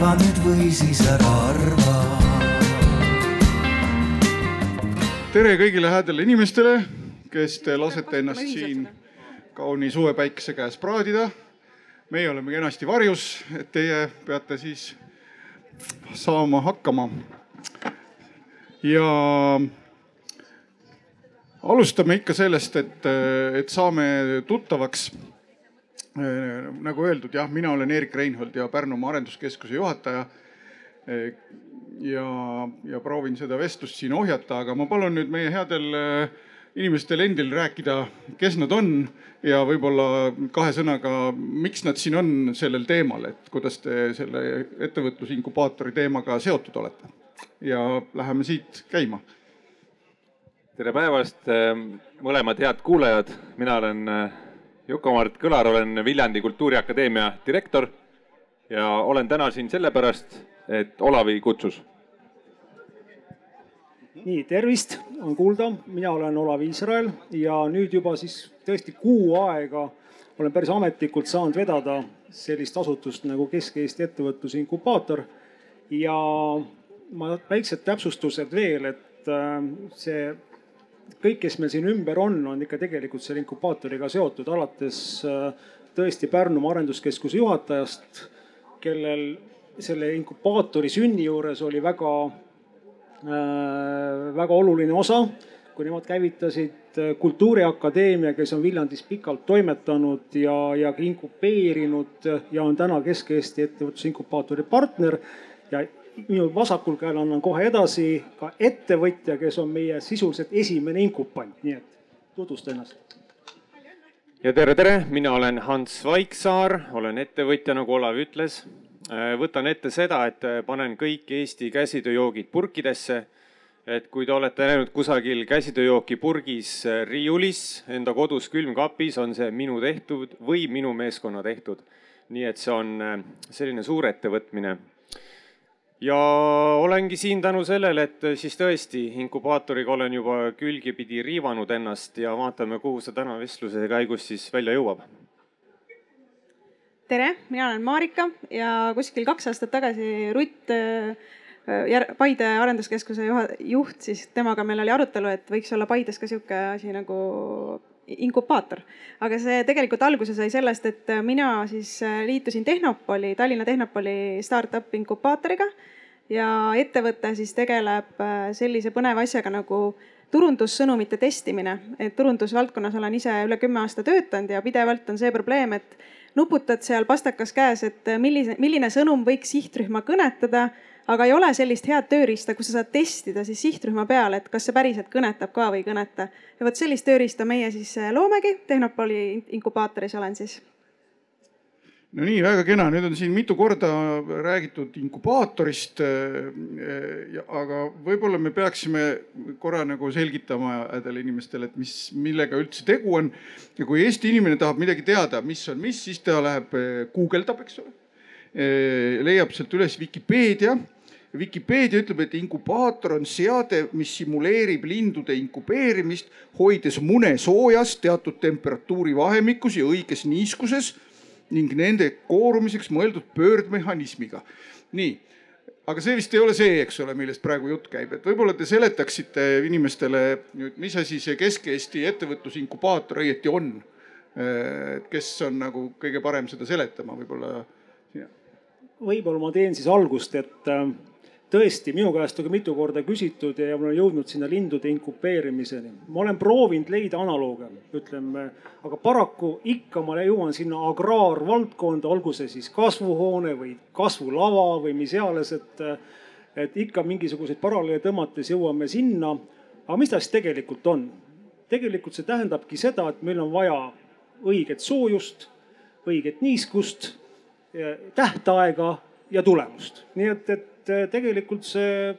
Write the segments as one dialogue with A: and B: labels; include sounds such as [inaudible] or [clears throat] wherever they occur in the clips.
A: arva nüüd või siis ära arva.
B: tere kõigile häädele inimestele, kes te lasete ennast siin kauni suvepäikese käes praadida. meie oleme kenasti varjus, et teie peate siis saama hakkama. ja alustame ikka sellest, et, et saame tuttavaks. Nagu öeldud, jah, mina olen Erik Reinhold ja Pärnumaa Arenduskeskuse juhataja. ja, ja proovin seda vestlust siin ohjata, aga ma palun nüüd meie headel inimestel endil rääkida, kes nad on ja võib-olla kahe sõnaga, miks nad siin on sellel teemal, et kuidas te selle ettevõtlusinkubaatori teemaga seotud olete. ja läheme siit käima
C: tere päevast, mõlemad head kuulajad, mina olen Juku-Mart Kõlar, olen Viljandi Kultuuriakadeemia direktor ja olen täna siin sellepärast, et Olavi kutsus.
D: nii, tervist, on kuulda, mina olen Olav Iisrael ja nüüd juba siis tõesti kuu aega olen päris ametlikult saanud vedada sellist asutust nagu Kesk-Eesti Ettevõtluse Inkubaator. ja ma väiksed täpsustused veel, et see kõik, kes meil siin ümber on, on ikka tegelikult selle inkubaatoriga seotud, alates tõesti Pärnumaa Arenduskeskuse juhatajast, kellel selle inkubaatori sünni juures oli väga äh,, väga oluline osa, kui nemad käivitasid Kultuuriakadeemia, kes on Viljandis pikalt toimetanud ja, ja inkubeerinud ja on täna Kesk-Eesti Ettevõtluse Inkubaatori partner ja minu vasakul käel annan kohe edasi ka ettevõtja, kes on meie sisuliselt esimene inkupant, nii et tutvusta ennast.
C: ja tere, tere, mina olen Hans Vaiksaar, olen ettevõtja, nagu Olav ütles. võtan ette seda, et panen kõik Eesti käsitööjoogid purkidesse. et kui te olete näinud kusagil käsitööjooki purgis riiulis enda kodus külmkapis, on see minu tehtud või minu meeskonna tehtud. nii et see on selline suur ettevõtmine ja olengi siin tänu sellele, et siis tõesti inkubaatoriga olen juba külgipidi riivanud ennast ja vaatame, kuhu see täna vestluse käigus siis välja jõuab.
E: tere, mina olen Marika ja kuskil kaks aastat tagasi Rutt Paide Arenduskeskuse juht, siis temaga meil oli arutelu, et võiks olla Paides ka sihuke asi nagu inkubaator. aga see tegelikult alguse sai sellest, et mina siis liitusin Tehnopoli, Tallinna Tehnopoli startup inkubaatoriga ja ettevõte siis tegeleb sellise põneva asjaga nagu turundussõnumite testimine. et turundusvaldkonnas olen ise üle kümme aasta töötanud ja pidevalt on see probleem, et nuputad seal pastakas käes, et millise, milline sõnum võiks sihtrühma kõnetada aga ei ole sellist head tööriista, kus sa saad testida siis sihtrühma peale, et kas see päriselt kõnetab ka või ei kõneta. ja vot sellist tööriista meie siis loomegi, Tehnopoli inkubaatoris olen siis.
B: no nii, väga kena, nüüd on siin mitu korda räägitud inkubaatorist. aga võib-olla me peaksime korra nagu selgitama nendele inimestele, et mis, millega üldse tegu on. ja kui Eesti inimene tahab midagi teada, mis on mis, siis ta läheb guugeldab, eks ole leiab sealt üles Vikipeedia. Vikipeedia ütleb, et inkubaator on seade, mis simuleerib lindude inkubeerimist, hoides mune soojas teatud temperatuuri vahemikus ja õiges niiskuses ning nende koorumiseks mõeldud pöördmehhanismiga. nii, aga see vist ei ole see, eks ole, millest praegu jutt käib, et võib-olla te seletaksite inimestele nüüd, mis asi see Kesk-Eesti ettevõtlusinkubaator õieti on. kes on nagu kõige parem seda seletama, võib-olla
D: võib-olla ma teen siis algust, et tõesti minu käest on ka mitu korda küsitud ja ma olen jõudnud sinna lindude inkubeerimiseni. ma olen proovinud leida analooge, ütleme, aga paraku ikka ma jõuan sinna agraarvaldkonda, olgu see siis kasvuhoone või kasvulava või mis iganes, et, et ikka mingisuguseid paralleele tõmmates jõuame sinna. aga mis ta siis tegelikult on? tegelikult see tähendabki seda, et meil on vaja õiget soojust, õiget niiskust tähtaega ja tulemust. nii et, et tegelikult see,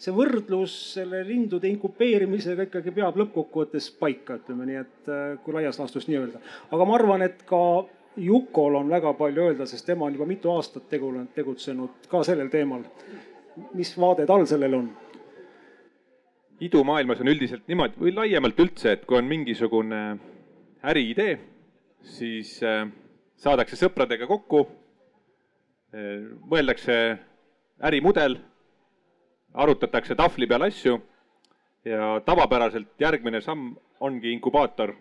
D: see võrdlus selle lindude inkubeerimisega ikkagi peab lõppkokkuvõttes paika, ütleme nii, et kui laias laastus nii öelda. aga ma arvan, et ka Jukol on väga palju öelda, sest tema on juba mitu aastat tegulenud, tegutsenud ka sellel teemal. mis vaade tal sellel on?
C: idumaailmas on üldiselt niimoodi või laiemalt üldse, et kui on mingisugune äriidee, siis saadakse sõpradega kokku,
F: mõeldakse ärimudel, arutatakse tahvli peal asju ja tavapäraselt järgmine samm ongi inkubaator.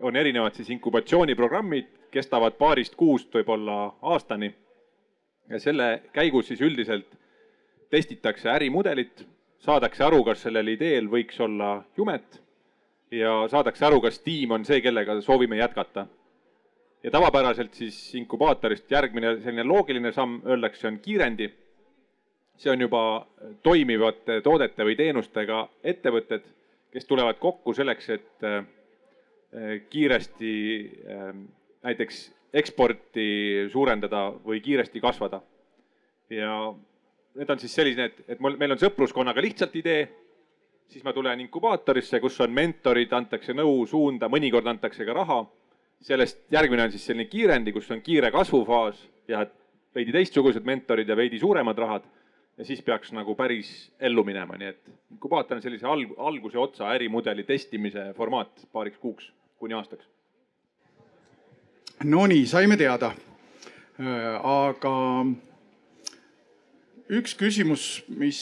F: on erinevad siis inkubatsiooniprogrammid, kestavad paarist kuust võib-olla aastani. ja selle käigus siis üldiselt testitakse ärimudelit, saadakse aru, kas sellel ideel võiks olla jumet ja saadakse aru, kas tiim on see, kellega soovime jätkata. Ja tavapäraselt siis inkubaatorist järgmine selline loogiline samm, öeldakse, on kiirendi. see on juba toimivate toodete või teenustega ettevõtted, kes tulevad kokku selleks, et äh, kiiresti äh, näiteks eksporti suurendada või kiiresti kasvada. ja need on siis selline, et, et mul, meil on sõpruskonnaga lihtsalt idee siis ma tulen inkubaatorisse, kus on mentorid, antakse nõu, suunda, mõnikord antakse ka raha. Sellest järgmine on siis selline kiirendi, kus on kiire kasvufaas ja veidi teistsugused mentorid ja veidi suuremad rahad. ja siis peaks nagu päris ellu minema, nii et inkubaator on sellise alg-, alguse otsa ärimudeli testimise formaat paariks kuuks kuni aastaks.
B: Nonii, saime teada. aga üks küsimus, mis,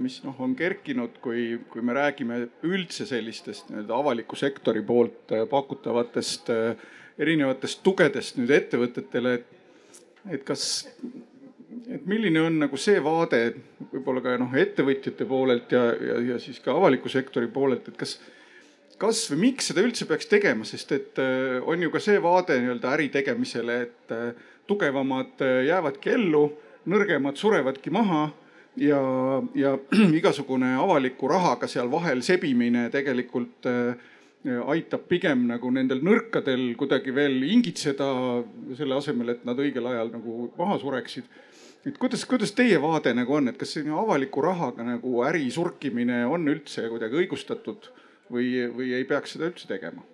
B: mis noh, on kerkinud, kui, kui me räägime üldse sellistest nii-öelda avaliku sektori poolt pakutavatest erinevatest tugedest nüüd ettevõtetele, et, et kas, et milline on nagu see vaade võib-olla ka noh, ettevõtjate poolelt ja, ja, ja siis ka avaliku sektori poolelt, et kas, kas või miks seda üldse peaks tegema, sest et on ju ka see vaade nii-öelda äri tegemisele, et tugevamad jäävadki ellu nõrgemad surevadki maha ja, ja [clears throat] igasugune avaliku rahaga seal vahel sebimine tegelikult äh, aitab pigem nagu nendel nõrkadel kuidagi veel ingitseda, selle asemel, et nad õigel ajal nagu maha sureksid. et kuidas, kuidas teie vaade nagu on, et kas selline avaliku rahaga nagu äri surkimine on üldse kuidagi õigustatud või, või ei peaks seda üldse tegema?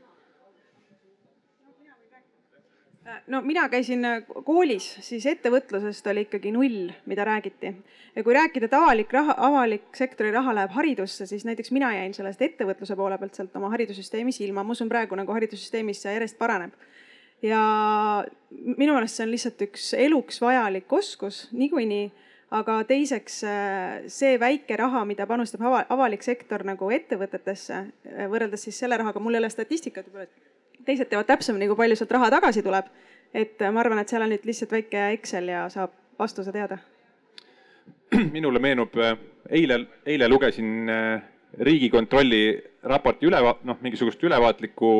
E: No mina käisin äh, koolis, siis ettevõtlusest oli ikkagi null, mida räägiti. ja kui rääkida, et avalik raha, avalik sektori raha läheb haridusse, siis näiteks mina jäin sellest ettevõtluse poole pealt sealt oma haridussüsteemis ilma. ma usun praegu nagu haridussüsteemis see järjest paraneb. ja minu meelest see on lihtsalt üks eluks vajalik oskus niikuinii aga teiseks äh, see väike raha, mida panustab avalik sektor nagu ettevõtetesse, äh, võrreldes siis selle rahaga, mul ei ole statistikat võib-olla, teised teavad täpsemini, kui palju sealt raha tagasi tuleb. et ma arvan, et seal on nüüd lihtsalt väike Excel ja saab vastuse teada. [clears throat]
F: minule meenub, äh, eile, eile lugesin äh, Riigikontrolli raporti üleva-, noh, mingisugust ülevaatlikku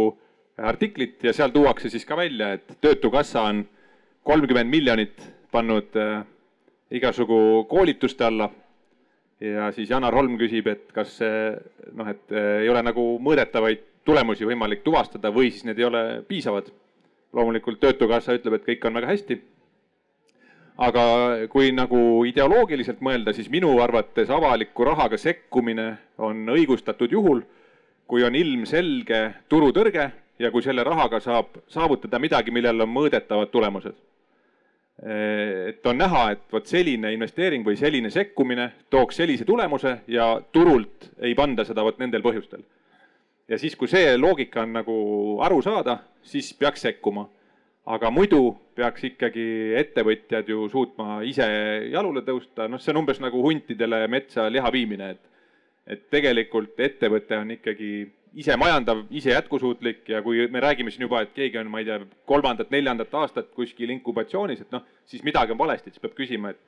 F: artiklit ja seal tuuakse siis ka välja, et Töötukassa on kolmkümmend miljonit pannud äh, igasugu koolituste alla. ja siis Janar Holm küsib, et kas see noh, et ei ole nagu mõõdetavaid tulemusi võimalik tuvastada või siis need ei ole piisavad. loomulikult Töötukassa ütleb, et kõik on väga hästi. aga kui nagu ideoloogiliselt mõelda, siis minu arvates avaliku rahaga sekkumine on õigustatud juhul, kui on ilmselge turutõrge ja kui selle rahaga saab saavutada midagi, millel on mõõdetavad tulemused. et on näha, et vot selline investeering või selline sekkumine tooks sellise tulemuse ja turult ei panda seda vot nendel põhjustel ja siis, kui see loogika on nagu aru saada, siis peaks sekkuma. aga muidu peaks ikkagi ettevõtjad ju suutma ise jalule tõusta, noh, see on umbes nagu huntidele metsa liha viimine, et et tegelikult ettevõte on ikkagi ise majandav, ise jätkusuutlik. Ja kui me räägime siin juba, et keegi on, ma ei tea, kolmandat-neljandat aastat kuskil inkubatsioonis, et noh, siis midagi on valesti, siis peab küsima, et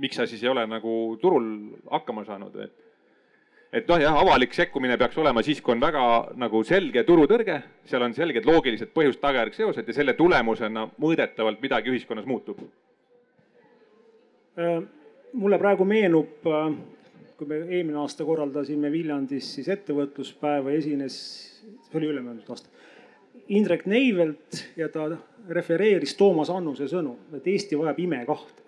F: miks sa siis ei ole nagu turul hakkama saanud, et et noh, jah, avalik sekkumine peaks olema siis, kui on väga nagu selge turutõrge, seal on selged loogilised põhjus-tagajärg seosed ja selle tulemusena mõõdetavalt midagi ühiskonnas muutub.
D: Äh, mulle praegu meenub, äh, kui me eelmine aasta korraldasime Viljandis siis ettevõtluspäeva, esines, see oli ülemöödunud aasta, Indrek Neivelt ja ta refereeris Toomas Annuse sõnu, et Eesti vajab ime kahte.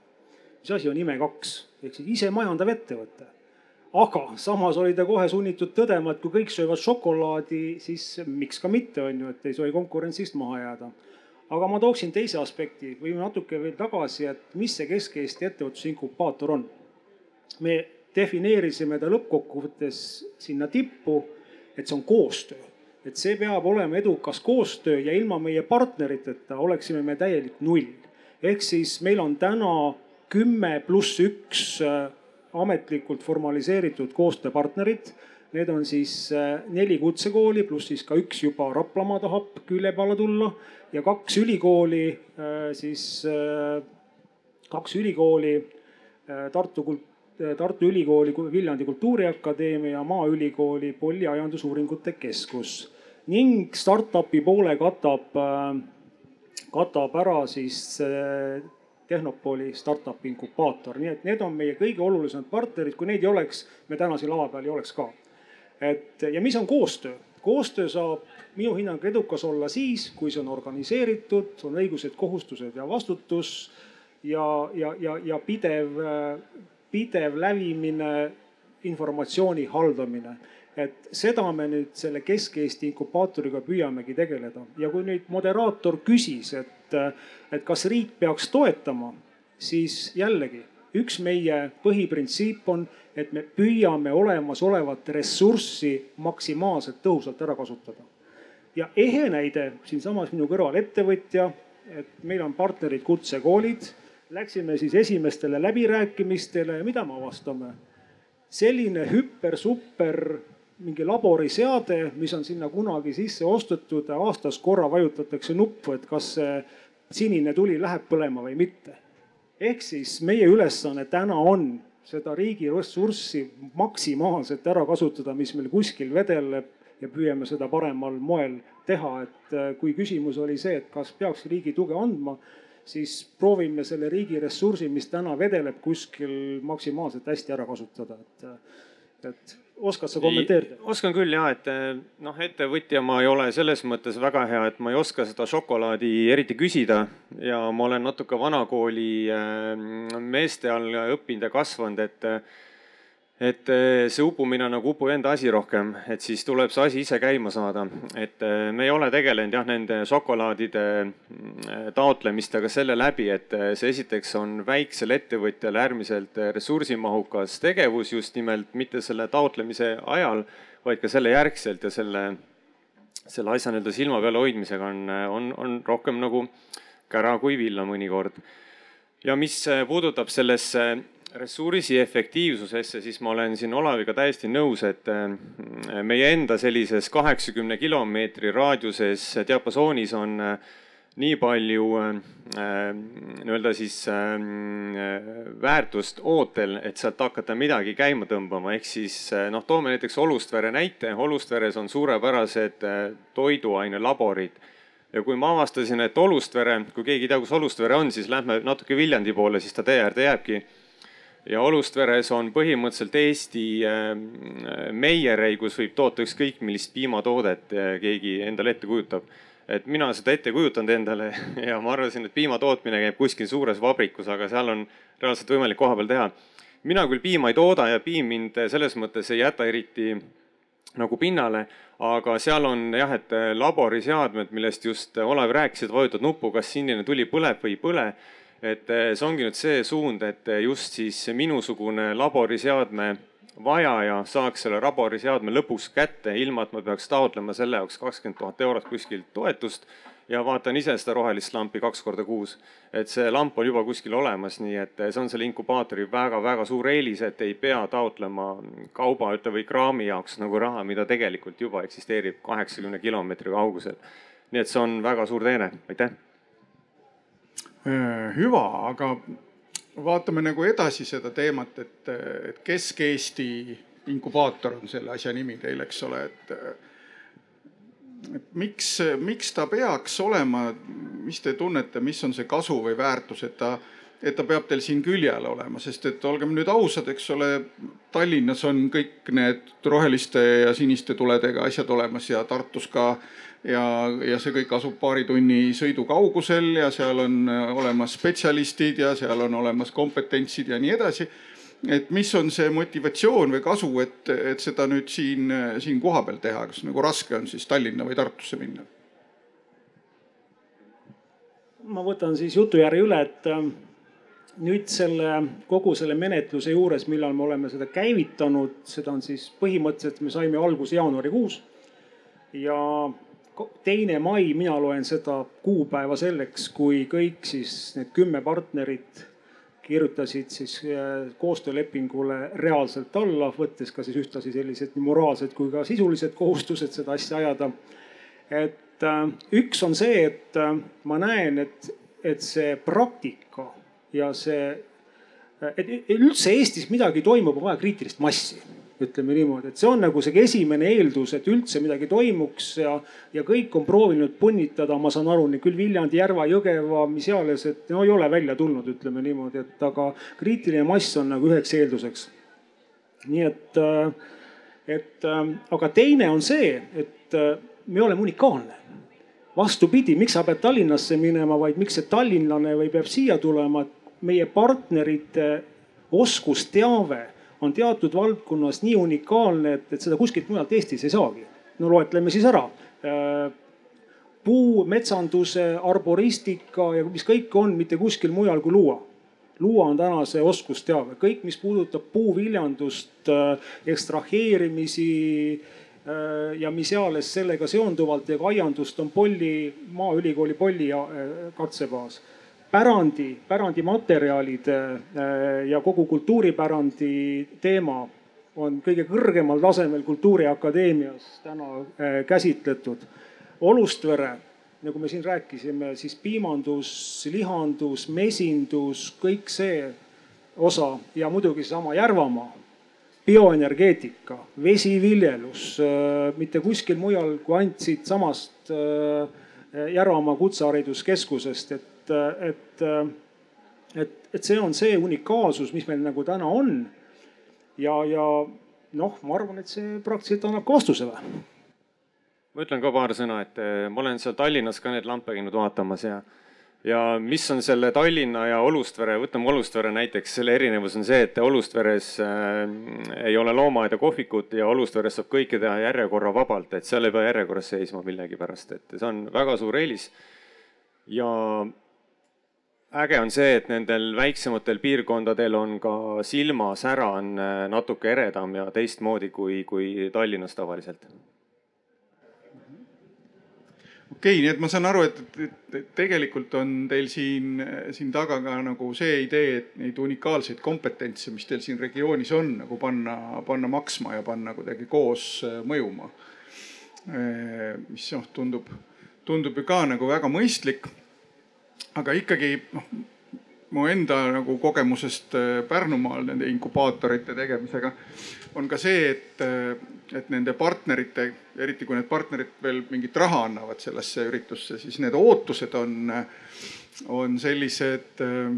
D: mis asi on ime kaks, ehk siis isemajandav ettevõte aga samas oli ta kohe sunnitud tõdema, et kui kõik söövad šokolaadi, siis miks ka mitte, on ju, et ei tohi konkurentsist maha jääda. aga ma tooksin teise aspekti või natuke veel tagasi, et mis see Kesk-Eesti ettevõtlusinkubaator on. me defineerisime ta lõppkokkuvõttes sinna tippu, et see on koostöö, et see peab olema edukas koostöö ja ilma meie partneriteta oleksime me täielik null ehk siis meil on täna kümme pluss üks äh, ametlikult formaliseeritud koostööpartnerit. Need on siis äh, neli kutsekooli pluss siis ka üks juba Raplamaa tahab külje peale tulla ja kaks ülikooli siis, kaks ülikooli Tartu kult-, Tartu Ülikooli Viljandi Kultuuriakadeemia, Maaülikooli Polli Aiandusuuringute Keskus ning startup'i poole katab, katab ära siis Tehnopoli startup inkubaator, nii et need on meie kõige olulisemad partnerid, kui neid ei oleks, me täna siin lava peal ei oleks ka. et ja mis on koostöö? koostöö saab minu hinnangul edukas olla siis, kui see on organiseeritud, on õigused, kohustused ja vastutus ja, ja, ja, ja pidev pidev lävimine, informatsiooni haldamine. et seda me nüüd selle Kesk-Eesti inkubaatoriga püüamegi tegeleda ja kui nüüd moderaator küsis, et, et kas riik peaks toetama, siis jällegi üks meie põhiprintsiip on, et me püüame olemasolevat ressurssi maksimaalselt tõhusalt ära kasutada. ja ehe näide siinsamas minu kõrval ettevõtja, et meil on partnerid kutsekoolid Läksime siis esimestele läbirääkimistele ja mida me avastame? selline hüper-super mingi laboriseade, mis on sinna kunagi sisse ostetud, aastas korra vajutatakse nuppu, et kas see sinine tuli läheb põlema või mitte. ehk siis meie ülesanne täna on seda riigi ressurssi maksimaalselt ära kasutada, mis meil kuskil vedeleb ja püüame seda paremal moel teha, et kui küsimus oli see, et kas peaks riigi tuge andma siis proovime selle riigi ressursi, mis täna vedeleb kuskil maksimaalselt hästi ära kasutada, et, et oskad sa kommenteerida?
C: oskan küll ja, et noh, ettevõtja ma ei ole selles mõttes väga hea, et ma ei oska seda šokolaadi eriti küsida ja ma olen natuke vanakooli äh, meeste all õppinud ja kasvanud, et et eh, see upumine on nagu upu enda asi rohkem, et siis tuleb see asi ise käima saada. et eh, me ei ole tegelenud jah, nende šokolaadide mm, taotlemistega selle läbi, et eh, see esiteks on väiksele ettevõtjale äärmiselt ressursimahukas tegevus just nimelt mitte selle taotlemise ajal, vaid ka selle järgselt ja selle, selle asja nii-öelda silma peal hoidmisega on, on, on rohkem nagu kära kui villa mõnikord. ja mis puudutab sellesse ressursi efektiivsusesse, siis ma olen siin Olaviga täiesti nõus, et äh, meie enda sellises kaheksakümne kilomeetri raadiuses diapasoonis on äh, nii palju äh, nii-öelda siis väärtust ootel, et sealt hakata midagi käima tõmbama, ehk siis noh, toome näiteks Olustvere näite. Olustveres on suurepärased toiduainelaborid. Ja kui ma avastasin, et Olustvere, kui keegi ei tea, kus Olustvere on, siis lähme natuke Viljandi poole, siis ta tee äärde jääbki ja Olustveres on põhimõtteliselt Eesti ähm, meierei, kus võib toota ükskõik millist piimatoodet äh, keegi endale ette kujutab. et mina seda ette ei kujutanud endale [laughs] ja ma arvasin, et piima tootmine käib kuskil suures vabrikus, aga seal on reaalselt võimalik kohapeal teha. mina küll piima ei tooda ja piim mind selles mõttes ei jäta eriti nagu pinnale, aga seal on jah, et laboriseadmed, millest just Olev rääkis, et vajutad nuppu, kas sinine tuli põleb või ei põle et eh, see ongi nüüd see suund, et eh, just siis minusugune laboriseadme vajaja saaks selle laboriseadme lõpuks kätte, ilma et ma peaks taotlema selle jaoks kakskümmend tuhat eurot kuskilt toetust ja vaatan ise seda rohelist lampi kaks korda kuus. et see lamp on juba kuskil olemas, nii et eh, see on selle inkubaatori väga-väga suur eelis, et ei pea taotlema kauba, ütle või kraami jaoks nagu raha, mida tegelikult juba eksisteerib kaheksakümne kilomeetri kaugusel. nii et see on väga suur teene, aitäh
B: Äh, hüva, aga vaatame nagu edasi seda teemat, et, et Kesk-Eesti inkubaator on selle asja nimi teil, eks ole, et. et miks, miks ta peaks olema, mis te tunnete, mis on see kasu või väärtus, et ta, et ta peab teil siin küljel olema, sest et olgem nüüd ausad, eks ole, Tallinnas on kõik need roheliste ja siniste tuledega asjad olemas ja Tartus ka ja, ja see kõik asub paari tunni sõidu kaugusel ja seal on äh, olemas spetsialistid ja seal on olemas kompetentsid ja nii edasi. et mis on see motivatsioon või kasu, et, et seda nüüd siin, siin kohapeal teha, kas nagu raske on siis Tallinna või Tartusse minna?
D: ma võtan siis jutujärje üle, et äh, nüüd selle kogu selle menetluse juures, millal me oleme seda käivitanud, seda on siis põhimõtteliselt me saime alguse jaanuarikuus ja teine mai, mina loen seda kuupäeva selleks, kui kõik siis need kümme partnerit kirjutasid siis äh, koostöölepingule reaalselt alla, võttes ka siis ühtlasi sellised nii moraalsed kui ka sisulised kohustused seda asja ajada. et äh, üks on see, et äh, ma näen, et, et see praktika ja see, et üldse Eestis midagi toimub, on vaja kriitilist massi ütleme niimoodi, et see on nagu see esimene eeldus, et üldse midagi toimuks ja, ja kõik on proovinud punnitada, ma saan aru, küll Viljandi, Järva, Jõgeva, mis iganes, et no ei ole välja tulnud, ütleme niimoodi, et aga kriitiline mass on nagu üheks eelduseks. nii et, et aga teine on see, et me oleme unikaalne vastupidi, miks sa pead Tallinnasse minema, vaid miks see tallinlane või peab siia tulema, et meie partnerite oskusteave on teatud valdkonnas nii unikaalne, et, et seda kuskilt mujalt Eestis ei saagi. no loetleme siis ära. Äh, puu, metsanduse, arboristika ja mis kõik on mitte kuskil mujal kui luua. luua on täna see oskusteave, kõik, mis puudutab puuviljandust, äh, ekstraheerimisi äh, ja mis eales sellega seonduvalt ja ka aiandust on Polli, Maaülikooli Polli katsebaas pärandi, pärandimaterjalid äh, ja kogu kultuuripärandi teema on kõige kõrgemal tasemel Kultuuriakadeemias täna äh, käsitletud. Olustvere, nagu me siin rääkisime, siis piimandus, lihandus, mesindus, kõik see osa ja muidugi seesama Järvamaa, bioenergeetika, vesiviljelus, äh, mitte kuskil mujal kui ainult siitsamast Järvamaa Kutsehariduskeskusest, et et, et, et, et see on see unikaalsus, mis meil nagu täna on. ja, ja noh, ma arvan, et see praktiliselt annab ka vastuse või?
C: ma ütlen ka paar sõna, et eh, ma olen seal Tallinnas ka neid lampe käinud vaatamas ja, ja mis on selle Tallinna ja Olustvere, võtame Olustvere näiteks, selle erinevus on see, et Olustveres äh, ei ole loomaaed ja kohvikut ja Olustveres saab kõike teha järjekorra vabalt, et seal ei pea järjekorras seisma millegipärast, et see on väga suur eelis. ja äge on see, et nendel väiksematel piirkondadel on ka silmasära on äh, natuke eredam ja teistmoodi kui, kui Tallinnas tavaliselt.
B: okei okay,, nii et ma saan aru, et, et, et tegelikult on teil siin, siin taga ka nagu see idee, et neid unikaalseid kompetentse, mis teil siin regioonis on, nagu panna, panna maksma ja panna kuidagi koos äh, mõjuma. Äh, mis noh, tundub, tundub ju ka nagu väga mõistlik aga ikkagi noh, mu enda nagu kogemusest äh, Pärnumaal nende inkubaatorite tegemisega on ka see, et, äh, et nende partnerite, eriti kui need partnerid veel mingit raha annavad sellesse üritusse, siis need ootused on, on sellised äh,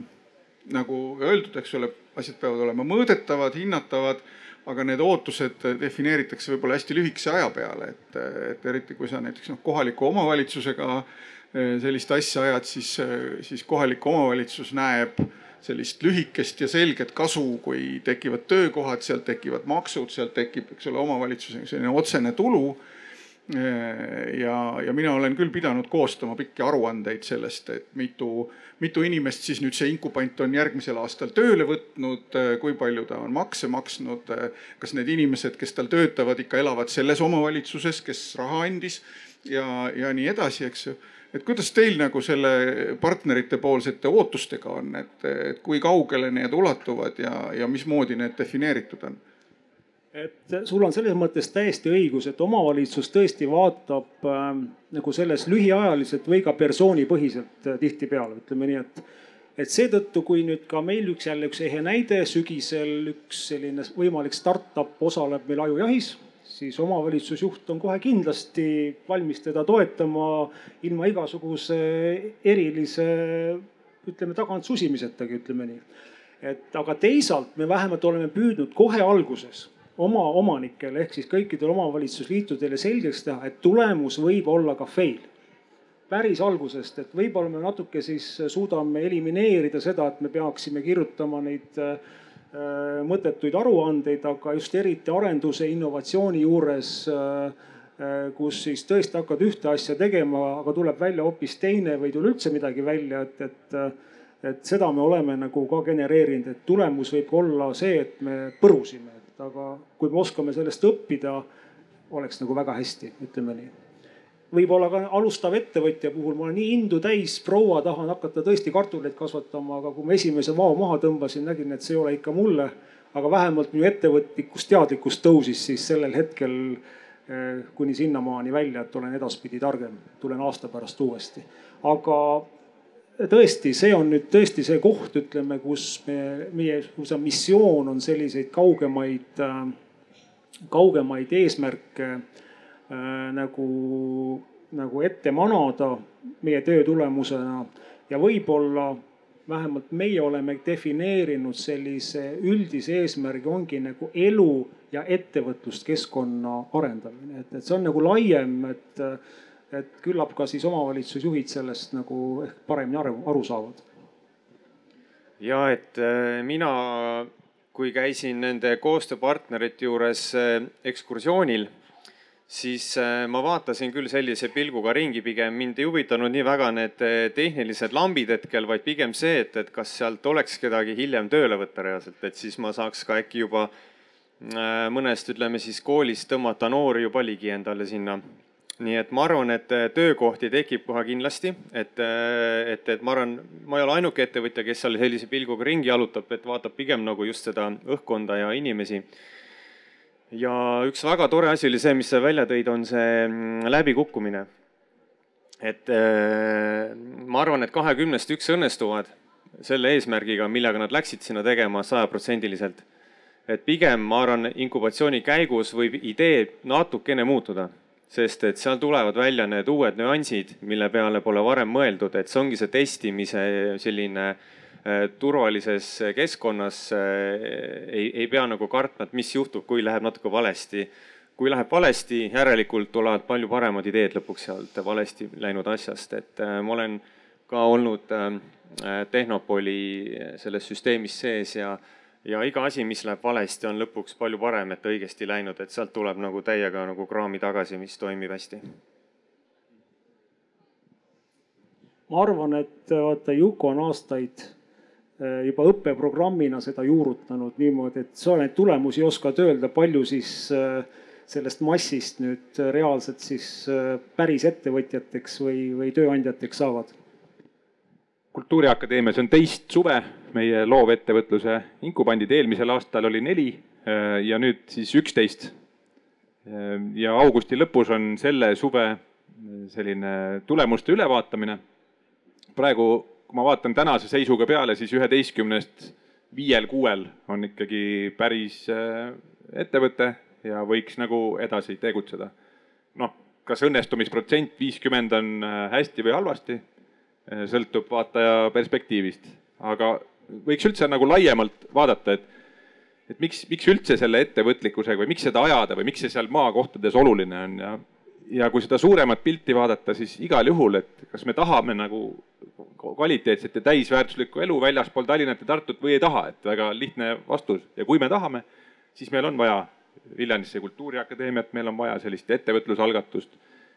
B: nagu öeldud, eks ole, asjad peavad olema mõõdetavad, hinnatavad aga need ootused defineeritakse võib-olla hästi lühikese aja peale, et, et eriti kui sa näiteks noh, kohaliku omavalitsusega äh, sellist asja ajad, siis, äh, siis kohalik omavalitsus näeb sellist lühikest ja selget kasu, kui tekivad töökohad, sealt tekivad maksud, sealt tekib, eks ole, omavalitsuse selline otsene tulu. Äh, ja, ja mina olen küll pidanud koostama pikki aruandeid sellest, et mitu, mitu inimest siis nüüd see inkubant on järgmisel aastal tööle võtnud, kui palju ta on makse maksnud, kas need inimesed, kes tal töötavad, ikka elavad selles omavalitsuses, kes raha andis ja, ja nii edasi, eks ju et kuidas teil nagu selle partnerite poolsete ootustega on, et, et kui kaugele need ulatuvad ja, ja mismoodi need defineeritud on?
D: et sul on selles mõttes täiesti õigus, et omavalitsus tõesti vaatab äh, nagu selles lühiajaliselt või ka persoonipõhiselt äh, tihtipeale, ütleme nii, et et seetõttu, kui nüüd ka meil üks jälle üks ehe näide sügisel üks selline võimalik startup osaleb meil ajujahis siis omavalitsusjuht on kohe kindlasti valmis teda toetama ilma igasuguse erilise ütleme tagant susimisetagi, ütleme nii. et aga teisalt me vähemalt oleme püüdnud kohe alguses oma omanikele ehk siis kõikidele omavalitsusliitudele selgeks teha, et tulemus võib olla ka fail. päris algusest, et võib-olla me natuke siis suudame elimineerida seda, et me peaksime kirjutama neid äh, mõttetuid aruandeid, aga just eriti arenduse, innovatsiooni juures, äh, äh, kus siis tõesti hakkad ühte asja tegema, aga tuleb välja hoopis teine või ei tule üldse midagi välja, et, et, et seda me oleme nagu ka genereerinud, et tulemus võib olla see, et me põrusime, et aga kui me oskame sellest õppida, oleks nagu väga hästi, ütleme nii võib-olla ka alustav ettevõtja puhul ma olen nii indu täis, proua, tahan hakata tõesti kartuleid kasvatama, aga kui ma esimese vao maha tõmbasin, nägin, et see ei ole ikka mulle. aga vähemalt minu ettevõtlikkus, teadlikkus tõusis siis sellel hetkel eh, kuni sinnamaani välja, et olen edaspidi targem, tulen aasta pärast uuesti. aga tõesti, see on nüüd tõesti see koht, ütleme, kus me, meie, kus on missioon on selliseid kaugemaid, kaugemaid eesmärke nagu, nagu ette manada meie töö tulemusena ja võib-olla vähemalt meie oleme defineerinud sellise üldise eesmärgi, ongi nagu elu ja ettevõtluskeskkonna arendamine, et, et see on nagu laiem, et, et küllap ka siis omavalitsusjuhid sellest nagu ehk paremini aru, aru saavad.
C: ja et äh, mina, kui käisin nende koostööpartnerite juures äh, ekskursioonil siis äh, ma vaatasin küll sellise pilguga ringi, pigem mind ei huvitanud nii väga need äh, tehnilised lambid hetkel, vaid pigem see, et, et kas sealt oleks kedagi hiljem tööle võtta reaalselt, et siis ma saaks ka äkki juba äh, mõnest, ütleme siis koolist tõmmata noori juba ligi endale sinna. nii et ma arvan, et töökohti tekib kohe kindlasti, et, et, et ma arvan, ma ei ole ainuke ettevõtja, kes seal sellise pilguga ringi jalutab, et vaatab pigem nagu just seda õhkkonda ja inimesi ja üks väga tore asi oli see, mis sa välja tõid, on see mm, läbikukkumine. et äh, ma arvan, et kahekümnest üks õnnestuvad selle eesmärgiga, millega nad läksid sinna tegema sajaprotsendiliselt. et pigem ma arvan, inkubatsiooni käigus võib idee natukene muutuda, sest et seal tulevad välja need uued nüansid, mille peale pole varem mõeldud, et see ongi see testimise selline äh, turvalises keskkonnas äh, ei, ei pea nagu kartma, et mis juhtub, kui läheb natuke valesti. kui läheb valesti, järelikult tulevad palju paremad ideed lõpuks sealt valesti läinud asjast, et äh, ma olen ka olnud Tehnopoli selles süsteemis sees ja, ja iga asi, mis läheb valesti, on lõpuks palju parem, et õigesti läinud, et sealt tuleb nagu täiega nagu kraami tagasi, mis toimib hästi
D: ma arvan, et vaata Juko on aastaid Äh, juba õppeprogrammina seda juurutanud niimoodi, et sa neid tulemusi oskad öelda, palju siis äh, sellest massist nüüd reaalselt siis äh, päris ettevõtjateks või, või tööandjateks saavad?
F: kultuuriakadeemias on teist suve meie loovettevõtluse inkubandid, eelmisel aastal oli neli ja nüüd siis üksteist. ja augusti lõpus on selle suve selline tulemuste ülevaatamine. praegu kui ma vaatan tänase seisuga peale, siis üheteistkümnest viiel-kuuel on ikkagi päris äh, ettevõte ja võiks nagu edasi tegutseda. noh, kas õnnestumisprotsent viiskümmend on äh, hästi või halvasti, äh, sõltub vaataja perspektiivist, aga võiks üldse nagu laiemalt vaadata, et et miks, miks üldse selle ettevõtlikkusega või miks seda ajada või miks see seal maakohtades oluline on ja ja kui seda suuremat pilti vaadata, siis igal juhul, et kas me tahame nagu kvaliteetset ja täisväärtuslikku elu väljaspool Tallinnat ja Tartut või ei taha, et väga lihtne vastus ja kui me tahame, siis meil on vaja Viljandisse Kultuuriakadeemiat, meil on vaja sellist ettevõtlusalgatust.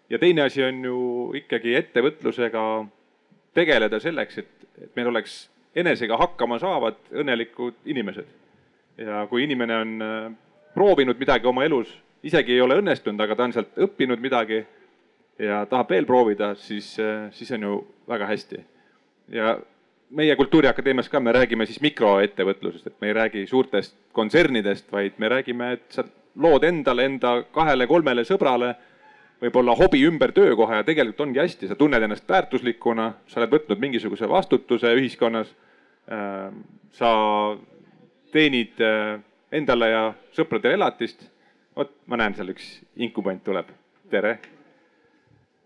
F: ja teine asi on ju ikkagi ettevõtlusega tegeleda selleks, et, et meil oleks enesega hakkama saavad õnnelikud inimesed. ja kui inimene on äh, proovinud midagi oma elus isegi ei ole õnnestunud, aga ta on sealt õppinud midagi ja tahab veel proovida, siis, siis on ju väga hästi. ja meie Kultuuriakadeemias ka, me räägime siis mikroettevõtlusest, et me ei räägi suurtest kontsernidest, vaid me räägime, et sa lood endale, enda kahele-kolmele sõbrale võib-olla hobi ümber töökoha ja tegelikult ongi hästi, sa tunned ennast väärtuslikuna, sa oled võtnud mingisuguse vastutuse ühiskonnas. sa teenid endale ja sõpradele elatist vot ma näen, seal üks inkubant tuleb, tere.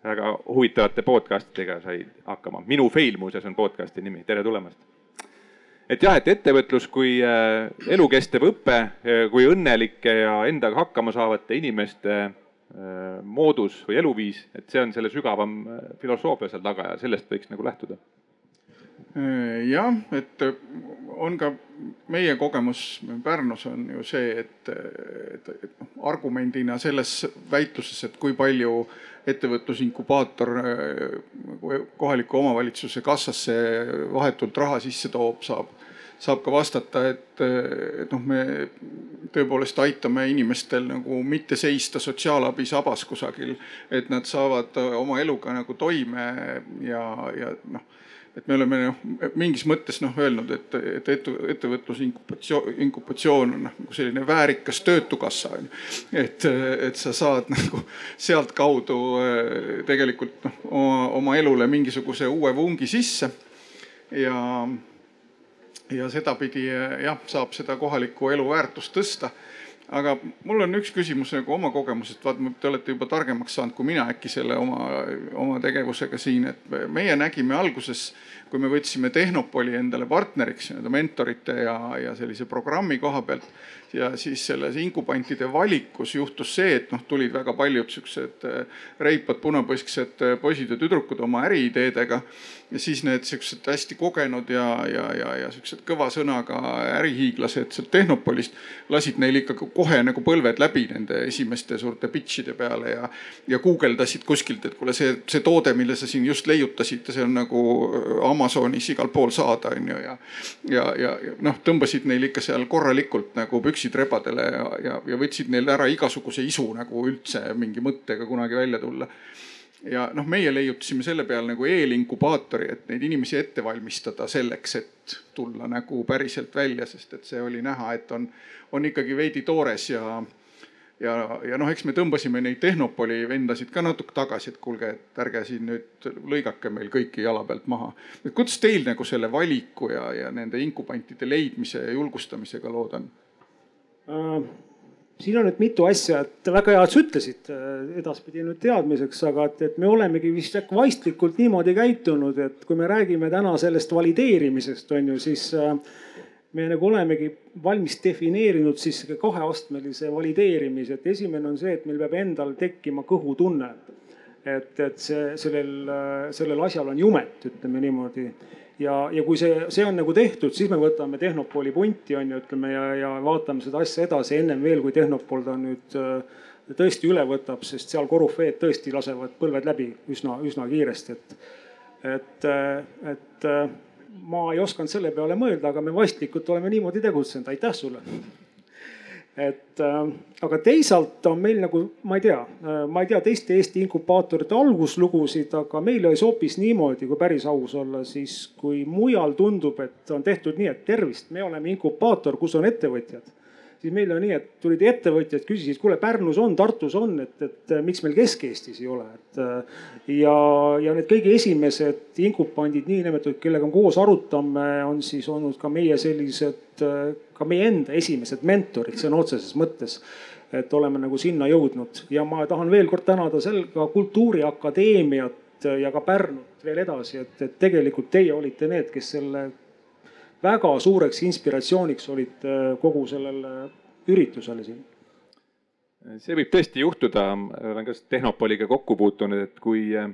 F: väga huvitavate podcast idega sai hakkama, Minu fail muuseas on podcast'i nimi, tere tulemast. et jah, et ettevõtlus kui äh, elukestev õpe, äh, kui õnnelike ja endaga hakkama saavate inimeste äh, moodus või eluviis, et see on selle sügavam filosoofia seal taga ja sellest võiks nagu lähtuda
B: jah, et on ka meie kogemus Pärnus on ju see, et, et, et noh, argumendina selles väitluses, et kui palju ettevõtlusinkubaator nagu kohaliku omavalitsuse kassasse vahetult raha sisse toob, saab, saab ka vastata, et, et noh, me tõepoolest aitame inimestel nagu mitte seista sotsiaalabi sabas kusagil, et nad saavad oma eluga nagu toime ja, ja noh et me oleme noh, mingis mõttes noh öelnud, et, et etu, ettevõtluse inkubatsioon, inkubatsioon on noh nagu selline väärikas töötukassa on ju. et, et sa saad [laughs] nagu sealtkaudu eh, tegelikult noh oma, elule mingisuguse uue vungi sisse. ja, ja sedapidi jah, saab seda kohalikku elu väärtust tõsta aga mul on üks küsimus nagu oma kogemusest, vaat te olete juba targemaks saanud kui mina äkki selle oma, oma tegevusega siin, et meie nägime alguses, kui me võtsime Tehnopoli endale partneriks nii-öelda mentorite ja, ja sellise programmi koha pealt ja siis selles inkubantide valikus juhtus see, et noh, tulid väga paljud siuksed reipad punapõsksed poisid ja tüdrukud oma äriideedega. Ja siis need siuksed hästi kogenud ja, ja, ja, ja siuksed kõva sõnaga ärihiiglased sealt Tehnopolist lasid neil ikka kohe nagu põlved läbi nende esimeste suurte pitch'ide peale ja, ja guugeldasid kuskilt, et kuule, see, see toode, mille sa siin just leiutasid, see on nagu Amazonis igal pool saada, on ju, ja, ja, ja, noh, tõmbasid neil ikka seal korralikult nagu püksid rebadele ja, ja, ja võtsid neil ära igasuguse isu nagu üldse mingi mõttega kunagi välja tulla. Ja noh, meie leiutasime selle peale nagu eelinkubaatori, et neid inimesi ette valmistada selleks, et tulla nagu päriselt välja, sest et see oli näha, et on, on ikkagi veidi toores ja ja, ja noh, eks me tõmbasime neid Tehnopoli vendasid ka natuke tagasi, et kuulge, et ärge siin nüüd lõigake meil kõiki jala pealt maha. et kuidas teil nagu selle valiku ja, ja nende inkubantide leidmise ja julgustamisega lood on
D: äh,? siin on nüüd mitu asja, et väga hea, et sa ütlesid äh, edaspidi nüüd teadmiseks, aga et, et me olemegi vist äkki vaistlikult niimoodi käitunud, et kui me räägime täna sellest valideerimisest, on ju, siis äh, me nagu olemegi valmis defineerinud siis kaheastmelise valideerimise, et esimene on see, et meil peab endal tekkima kõhutunne. et, et see, sellel, sellel asjal on jumet, ütleme niimoodi ja, ja kui see, see on nagu tehtud, siis me võtame Tehnopoli punti on ju, ütleme ja, ja vaatame seda asja edasi ennem veel, kui Tehnopol ta nüüd äh, tõesti üle võtab, sest seal korüfeed tõesti lasevad põlved läbi üsna, üsna kiiresti, et, et, äh, et äh, ma ei osanud selle peale mõelda, aga me vastlikult oleme niimoodi tegutsenud, aitäh sulle! Et äh, aga teisalt on meil nagu, ma ei tea äh,, ma ei tea teiste Eesti inkubaatorite alguslugusid, aga meil oli see hoopis niimoodi, kui päris aus olla, siis kui mujal tundub, et on tehtud nii, et tervist, me oleme inkubaator, kus on ettevõtjad siis meil on nii, et tulid ettevõtjad, küsisid, kuule Pärnus on, Tartus on, et, et miks meil Kesk-Eestis ei ole, et. ja, ja need kõige esimesed inkupandid, niinimetatud, kellega me koos arutame, on siis olnud ka meie sellised, ka meie enda esimesed mentorid sõna otseses mõttes et oleme nagu sinna jõudnud ja ma tahan veel kord tänada sel ka Kultuuriakadeemiat ja ka Pärnut veel edasi, et, et tegelikult teie olite need, kes selle väga suureks inspiratsiooniks olid äh, kogu sellele üritusele siin?
F: see võib tõesti juhtuda, olen ka Tehnopoliga kokku puutunud, et kui äh,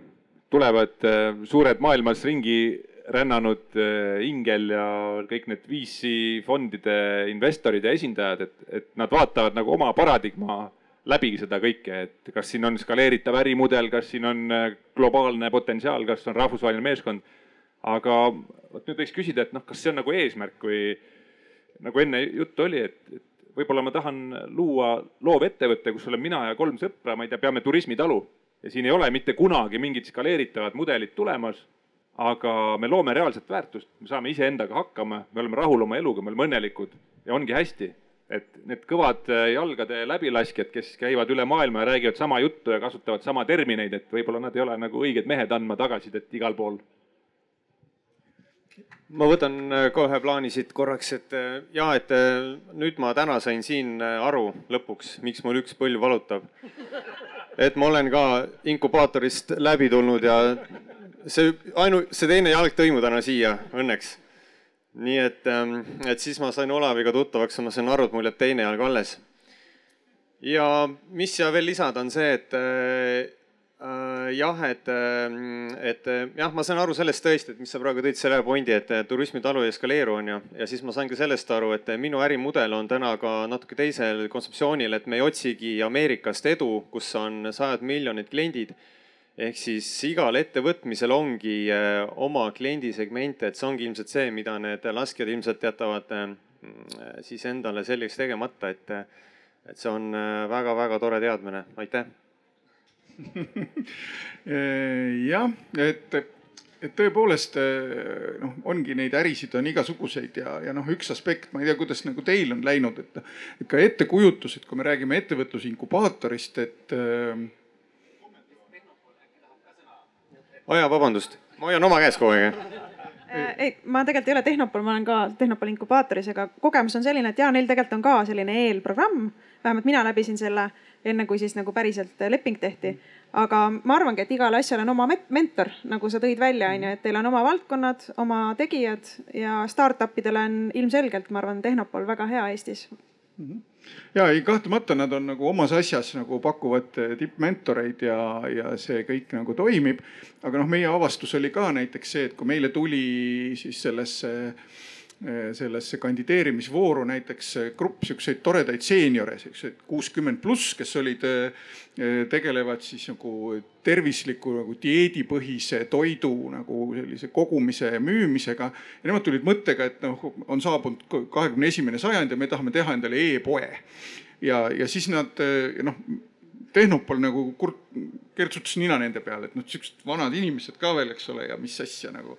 F: tulevad äh, suured maailmas ringi rännanud ingel ja kõik need VC fondide investorid ja esindajad, et, et nad vaatavad nagu oma paradigma läbi seda kõike, et kas siin on skaleeritav ärimudel, kas siin on globaalne potentsiaal, kas on rahvusvaheline meeskond aga vot nüüd võiks küsida, et noh, kas see on nagu eesmärk või nagu enne juttu oli, et, et võib-olla ma tahan luua loovettevõtte, kus olen mina ja kolm sõpra, ma ei tea, peame turismitalu ja siin ei ole mitte kunagi mingit skaleeritavat mudelit tulemas. aga me loome reaalset väärtust, me saame iseendaga hakkama, me oleme rahul oma eluga, me oleme õnnelikud ja ongi hästi. et need kõvad jalgade läbilaskjad, kes käivad üle maailma ja räägivad sama juttu ja kasutavad sama termineid, et võib-olla nad ei ole nagu õiged mehed andma tagasisidet igal pool
C: ma võtan äh, kohe plaani siit korraks, et äh, ja, et äh, nüüd ma täna sain siin aru lõpuks, miks mul üks põlv valutab. et ma olen ka inkubaatorist läbi tulnud ja see ainu, see teine jalg tõi mu täna siia õnneks. nii et, ähm, et siis ma sain Olaviga tuttavaks ja ma sain aru, et mul jääb teine jalg alles. ja mis siia veel lisada, on see, et jah, et, ähm, et äh, jah, ma saan aru sellest tõesti, et mis sa praegu tõid selle pointi, et turismitalu ei eskaleeru, on ju. ja siis ma sain ka sellest aru, et minu ärimudel on täna ka natuke teisel kontseptsioonil, et me ei otsigi Ameerikast edu, kus on sajad miljonid kliendid. ehk siis igal ettevõtmisel ongi äh, oma kliendisegment, et see ongi ilmselt see, mida need laskjad ilmselt jätavad siis endale selgeks tegemata, et, et see on väga-väga tore teadmine, aitäh. [laughs]
B: jah, et, et tõepoolest noh, ongi neid ärisid on igasuguseid ja, ja noh, üks aspekt, ma ei tea, kuidas nagu teil on läinud, et, et ka ettekujutus, et kui me räägime ettevõtlusinkubaatorist, et
C: oo jaa, vabandust, ma hoian oma käes kogu aeg
E: ei, ma tegelikult ei ole Tehnopol, ma olen ka Tehnopoli inkubaatoris, aga kogemus on selline, et jaa, neil tegelikult on ka selline eelprogramm. vähemalt mina läbisin selle enne, kui siis nagu päriselt leping tehti. aga ma arvangi, et igale asjale on oma mentor, nagu sa tõid välja, on ju, et teil on oma valdkonnad, oma tegijad ja startup idele on ilmselgelt, ma arvan, Tehnopol väga hea Eestis mm.
B: -hmm ja ei, kahtlemata nad on nagu omas asjas nagu pakuvad tippmentoreid ja, ja see kõik nagu toimib. aga noh, meie avastus oli ka näiteks see, et kui meile tuli siis sellesse sellesse kandideerimisvooru näiteks grupp siukseid toredaid seeniore, siukseid kuuskümmend pluss, kes olid, tegelevad siis nagu tervisliku nagu dieedipõhise toidu nagu sellise kogumise ja müümisega. ja nemad tulid mõttega, et noh, on saabunud kahekümne esimene sajand ja me tahame teha endale e-poe. ja, ja siis nad noh Tehnopol nagu kurt, kertsutas nina nende peale, et noh, siuksed vanad inimesed ka veel, eks ole, ja mis asja nagu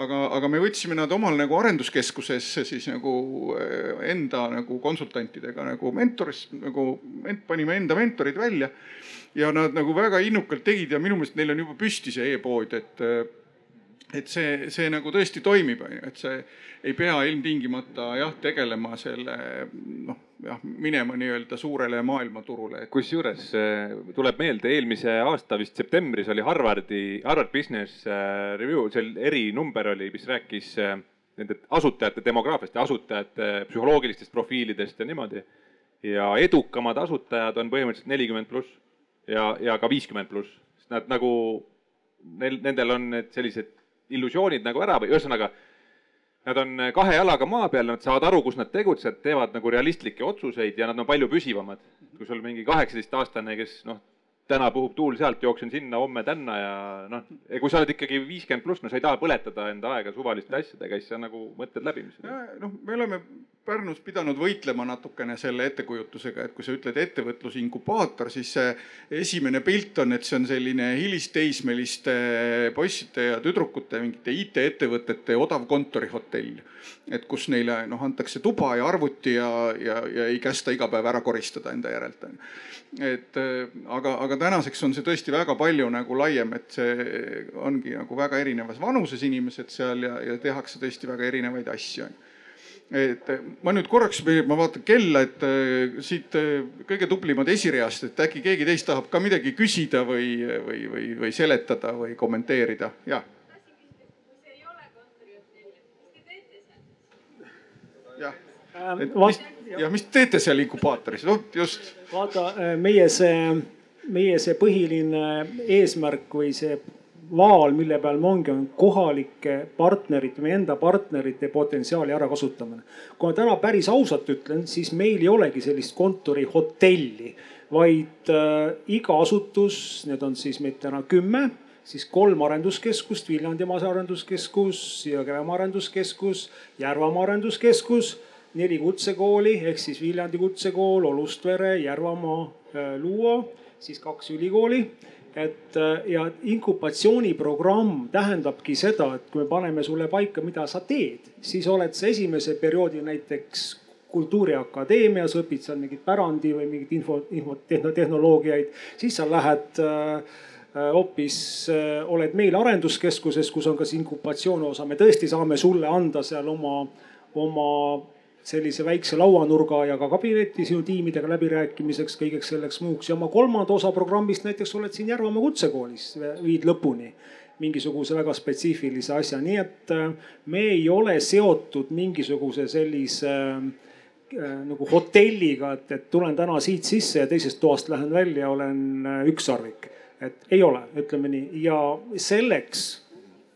B: aga, aga me võtsime nad omal nagu arenduskeskusesse siis nagu eh, enda nagu konsultantidega nagu mentoris nagu ent, panime enda mentorid välja. ja nad nagu väga innukalt tegid ja minu meelest neil on juba püsti see e-pood, et eh, et see, see nagu tõesti toimib, on ju, et see ei pea ilmtingimata jah, tegelema selle noh, jah, minema nii-öelda suurele maailmaturule.
F: kusjuures äh, tuleb meelde, eelmise aasta vist septembris oli Harvardi, Harvard Business äh, Review, seal erinumber oli, mis rääkis äh, nende asutajate demograafiast ja asutajate psühholoogilistest profiilidest ja niimoodi. ja edukamad asutajad on põhimõtteliselt nelikümmend pluss ja, ja ka viiskümmend pluss, sest nad nagu, neil, nendel on need sellised illusioonid nagu ära või ühesõnaga nad on kahe jalaga maa peal, nad saavad aru, kus nad tegutsevad, teevad nagu realistlikke otsuseid ja nad on palju püsivamad. kui sul mingi kaheksateistaastane, kes noh, täna puhub tuul sealt, jooksen sinna, homme tänna ja noh, kui sa oled ikkagi viiskümmend pluss, no sa ei taha põletada enda aega suvaliste asjadega, siis sa nagu mõtled läbi, mis.
B: noh, me oleme Pärnus pidanud võitlema natukene selle ettekujutusega, et kui sa ütled ettevõtlusinkubaator, siis see esimene pilt on, et see on selline hilisteismeliste poisside ja tüdrukute mingite IT-ettevõtete odav kontorihotell. et kus neile noh, antakse tuba ja arvuti ja, ja, ja ei kästa iga päev ära koristada enda järelt et aga, aga tänaseks on see tõesti väga palju nagu laiem, et see ongi nagu väga erinevas vanuses inimesed seal ja, ja tehakse tõesti väga erinevaid asju et ma nüüd korraks, ma vaatan kella, et äh, siit äh, kõige tublimad esireast, et äkki keegi teist tahab ka midagi küsida või, või, või, või seletada või kommenteerida, ja. jah,
D: ähm,
B: et mis, ja mis teete seal inkubaatoris, noh just.
D: vaata meie see, meie see põhiline eesmärk või see vaal, mille peal me ongi, on kohalike partnerite, meie enda partnerite potentsiaali ärakasutamine. kui ma täna päris ausalt ütlen, siis meil ei olegi sellist kontorihotelli, vaid äh, iga asutus, need on siis meid täna kümme, siis kolm arenduskeskust, Viljandimaa arenduskeskus, Jõgevemaa arenduskeskus, Järvamaa arenduskeskus, neli kutsekooli ehk siis Viljandi kutsekool, Olustvere, Järvamaa, äh, Luua, siis kaks ülikooli et äh, ja inkubatsiooniprogramm tähendabki seda, et kui me paneme sulle paika, mida sa teed, siis oled sa esimese perioodi näiteks Kultuuriakadeemias, õpid seal mingit pärandi või mingit info, infotehnoloogiaid, siis sa lähed äh, äh, hoopis äh, oled meil arenduskeskuses, kus on ka see inkubatsiooni osa, me tõesti saame sulle anda seal oma, oma sellise väikse lauanurga ja ka kabineti sinu tiimidega läbirääkimiseks, kõigeks selleks muuks. Ja oma kolmanda osa programmist näiteks oled siin Järvamaa kutsekoolis, viid lõpuni mingisuguse väga spetsiifilise asja, nii et äh, me ei ole seotud mingisuguse sellise äh, nagu hotelliga, et, et tulen täna siit sisse ja teisest toast lähen välja, olen äh, ükssarvik. et ei ole, ütleme nii. Ja selleks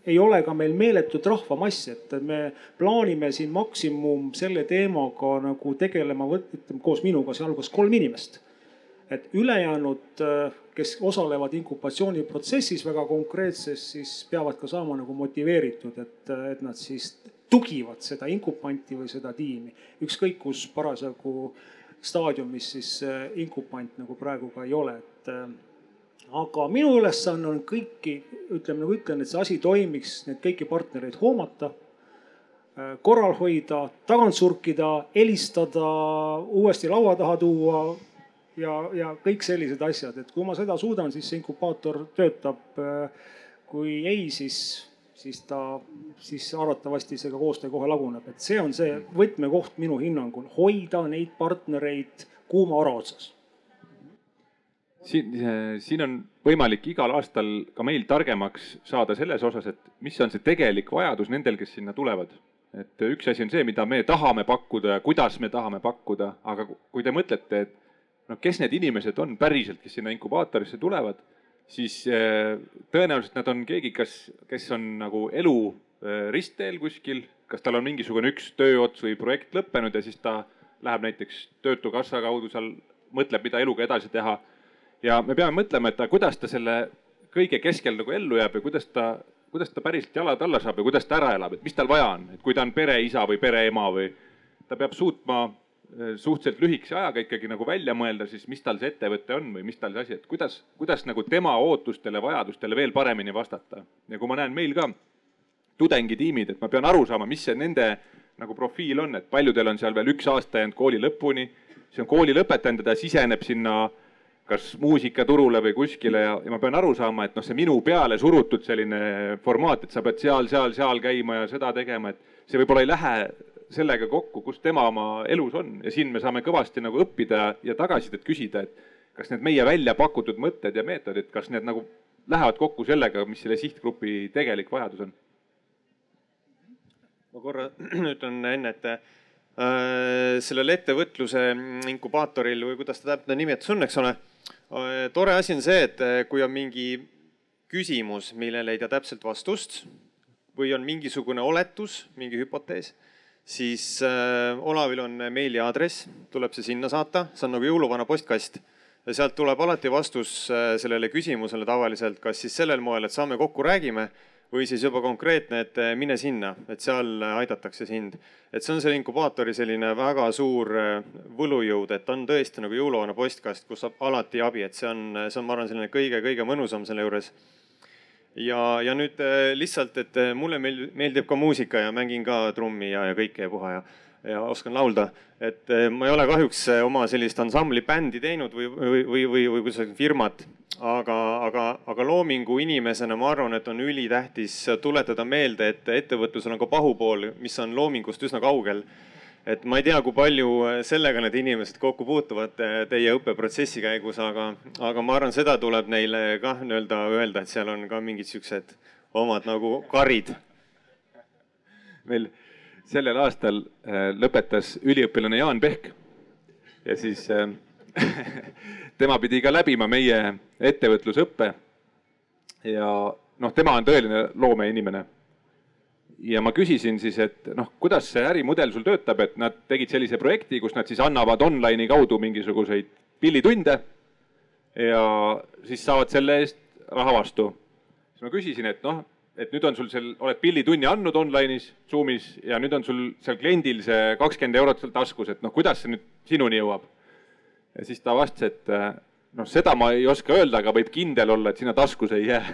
D: ei ole ka meil meeletut rahvamassi, et me plaanime siin maksimum selle teemaga nagu tegelema, ütleme koos minuga, sealhulgas kolm inimest. et ülejäänud, kes osalevad inkubatsiooniprotsessis väga konkreetses, siis peavad ka saama nagu motiveeritud, et, et nad siis tugivad seda inkubanti või seda tiimi, ükskõik kus parasjagu staadiumis siis inkubant nagu praegu ka ei ole, et aga minu ülesanne on kõiki, ütleme nagu ütlen, et see asi toimiks, need kõiki partnereid hoomata, korral hoida, tagant surkida, helistada, uuesti laua taha tuua ja, ja kõik sellised asjad, et kui ma seda suudan, siis see inkubaator töötab. kui ei, siis, siis ta, siis arvatavasti see ka koostöö kohe laguneb, et see on see võtmekoht minu hinnangul, hoida neid partnereid kuuma ora otsas
F: siin, siin on võimalik igal aastal ka meil targemaks saada selles osas, et mis on see tegelik vajadus nendel, kes sinna tulevad. et üks asi on see, mida me tahame pakkuda ja kuidas me tahame pakkuda, aga kui te mõtlete, et noh, kes need inimesed on päriselt, kes sinna inkubaatorisse tulevad, siis eh, tõenäoliselt nad on keegi, kas, kes on nagu elu eh, ristteel kuskil, kas tal on mingisugune üks tööots või projekt lõppenud ja siis ta läheb näiteks Töötukassa kaudu seal, mõtleb, mida eluga edasi teha ja me peame mõtlema, et kuidas ta selle kõige keskel nagu ellu jääb ja kuidas ta, kuidas ta päriselt jalad alla saab ja kuidas ta ära elab, et mis tal vaja on, et kui ta on pereisa või pereema või ta peab suutma eh, suhteliselt lühikese ajaga ikkagi nagu välja mõelda siis, mis tal see ettevõte on või mis tal see asi, et kuidas, kuidas nagu tema ootustele, vajadustele veel paremini vastata. ja kui ma näen meil ka tudengitiimid, et ma pean aru saama, mis see nende nagu profiil on, et paljudel on seal veel üks aasta jäänud kooli lõpuni, siis on kooli lõpetanud ja ta siseneb sinna äh, kas muusikaturule või kuskile ja, ja ma pean aru saama, et noh, see minu peale surutud selline formaat, et sa pead seal, seal, seal käima ja seda tegema, et see võib-olla ei lähe sellega kokku, kus tema oma elus on ja siin me saame kõvasti nagu õppida ja tagasisidet küsida, et kas need meie välja pakutud mõtted ja meetodid, kas need nagu lähevad kokku sellega, mis selle sihtgrupi tegelik vajadus on?
C: ma korra [clears throat] ütlen enne, et äh, sellel ettevõtluse inkubaatoril või kuidas ta täpne nimetus on, eks ole tore asi on see, et äh, kui on mingi küsimus, millele ei tea täpselt vastust või on mingisugune oletus, mingi hüpotees, siis äh, Olavil on meiliaadress, tuleb see sinna saata, see on nagu jõuluvana postkast. Ja sealt tuleb alati vastus sellele küsimusele tavaliselt, kas siis sellel moel, et saame kokku, räägime või siis juba konkreetne, et eh, mine sinna, et seal aidatakse sind. et see on selle inkubaatori selline väga suur eh, võlujõud, et on tõesti nagu jõuluvana postkast, kus saab alati abi, et see on, see on, ma arvan, selline kõige-kõige mõnusam selle juures. ja, ja nüüd eh, lihtsalt, et mulle meeldib ka muusika ja mängin ka trummi ja, ja kõike ja puha ja ja oskan laulda. et ma ei ole kahjuks oma sellist ansambli bändi teinud või, või, või, või, või kusagil firmat, aga, aga, aga loomingu inimesena ma arvan, et on ülitähtis tuletada meelde, et ettevõtlusel on ka pahupool, mis on loomingust üsna kaugel. et ma ei tea, kui palju sellega need inimesed kokku puutuvad teie õppeprotsessi käigus, aga, aga ma arvan, seda tuleb neile kah nii-öelda öelda, et seal on ka mingid siuksed omad nagu karid.
F: meil sellel aastal äh, lõpetas üliõpilane Jaan Pehk ja siis äh, [laughs] tema pidi ka läbima meie ettevõtlusõppe. ja noh, tema on tõeline loomeinimene. ja ma küsisin siis, et noh, kuidas see ärimudel sul töötab, et nad tegid sellise projekti, kus nad siis annavad online'i kaudu mingisuguseid pillitunde ja siis saavad selle eest raha vastu. siis ma küsisin, et noh, et nüüd on sul seal, oled pillitunni andnud online'is, Zoom'is ja nüüd on sul seal kliendil see kakskümmend eurot seal taskus, et noh, kuidas see nüüd sinuni jõuab ja siis ta vastas, et äh, noh, seda ma ei oska öelda, aga võib kindel olla, et sinna taskus ei jää